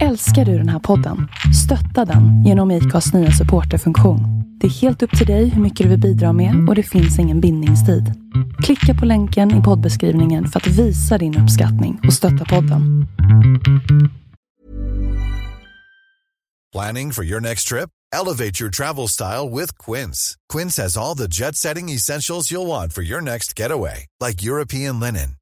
Älskar du den här podden? Stötta den genom IKAs nya supporterfunktion. Det är helt upp till dig hur mycket du vill bidra med och det finns ingen bindningstid. Klicka på länken i poddbeskrivningen för att visa din uppskattning och stötta podden. Planning for your next trip? Elevate your travel style with Quince. Quince has all the jet setting essentials you'll want for your next getaway, like European linen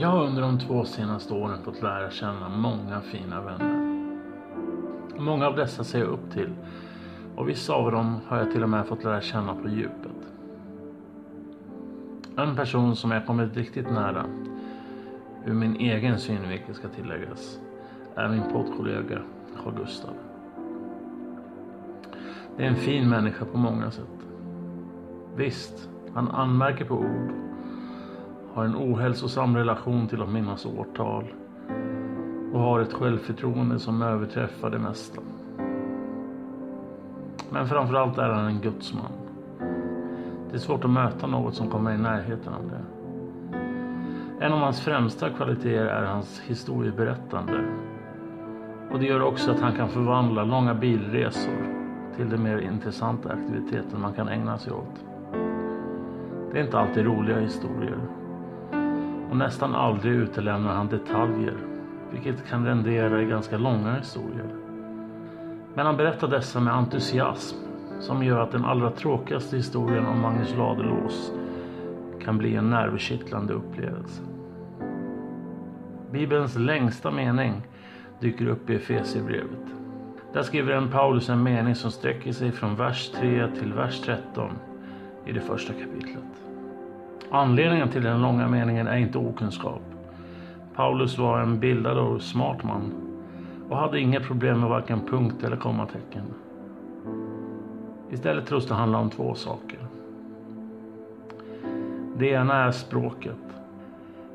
Jag har under de två senaste åren fått lära känna många fina vänner. Många av dessa ser jag upp till och vissa av dem har jag till och med fått lära känna på djupet. En person som jag kommit riktigt nära, ur min egen synvinkel ska tilläggas, är min poddkollega Carl Gustav. Det är en fin människa på många sätt. Visst, han anmärker på ord har en ohälsosam relation till att minnas årtal och har ett självförtroende som överträffar det mesta. Men framförallt är han en gudsman. Det är svårt att möta något som kommer i närheten av det. En av hans främsta kvaliteter är hans historieberättande. Och det gör också att han kan förvandla långa bilresor till de mer intressanta aktiviteter man kan ägna sig åt. Det är inte alltid roliga historier och nästan aldrig utelämnar han detaljer, vilket kan rendera i ganska långa historier. Men han berättar dessa med entusiasm som gör att den allra tråkigaste historien om Magnus Ladulås kan bli en nervkittlande upplevelse. Bibelns längsta mening dyker upp i Efesierbrevet. Där skriver en Paulus en mening som sträcker sig från vers 3 till vers 13 i det första kapitlet. Anledningen till den långa meningen är inte okunskap. Paulus var en bildad och smart man och hade inga problem med varken punkt eller kommatecken. Istället tros det handla om två saker. Det ena är språket.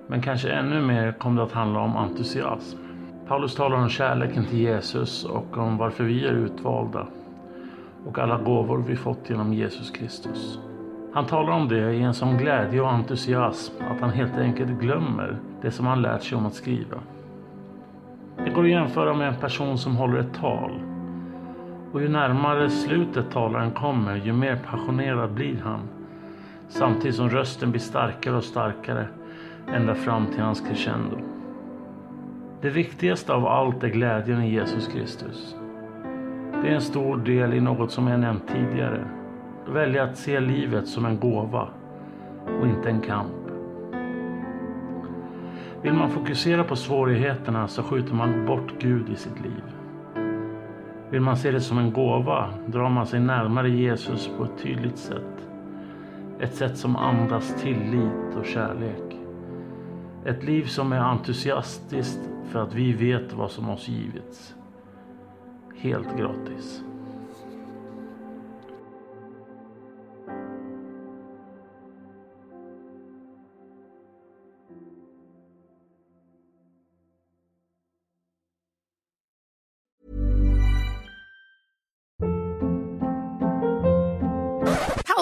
Men kanske ännu mer kom det att handla om entusiasm. Paulus talar om kärleken till Jesus och om varför vi är utvalda och alla gåvor vi fått genom Jesus Kristus. Han talar om det i en sån glädje och entusiasm att han helt enkelt glömmer det som han lärt sig om att skriva. Det går att jämföra med en person som håller ett tal. Och ju närmare slutet talaren kommer, ju mer passionerad blir han. Samtidigt som rösten blir starkare och starkare ända fram till hans crescendo. Det viktigaste av allt är glädjen i Jesus Kristus. Det är en stor del i något som jag nämnt tidigare välja att se livet som en gåva och inte en kamp. Vill man fokusera på svårigheterna så skjuter man bort Gud i sitt liv. Vill man se det som en gåva drar man sig närmare Jesus på ett tydligt sätt. Ett sätt som andas tillit och kärlek. Ett liv som är entusiastiskt för att vi vet vad som oss givits. Helt gratis.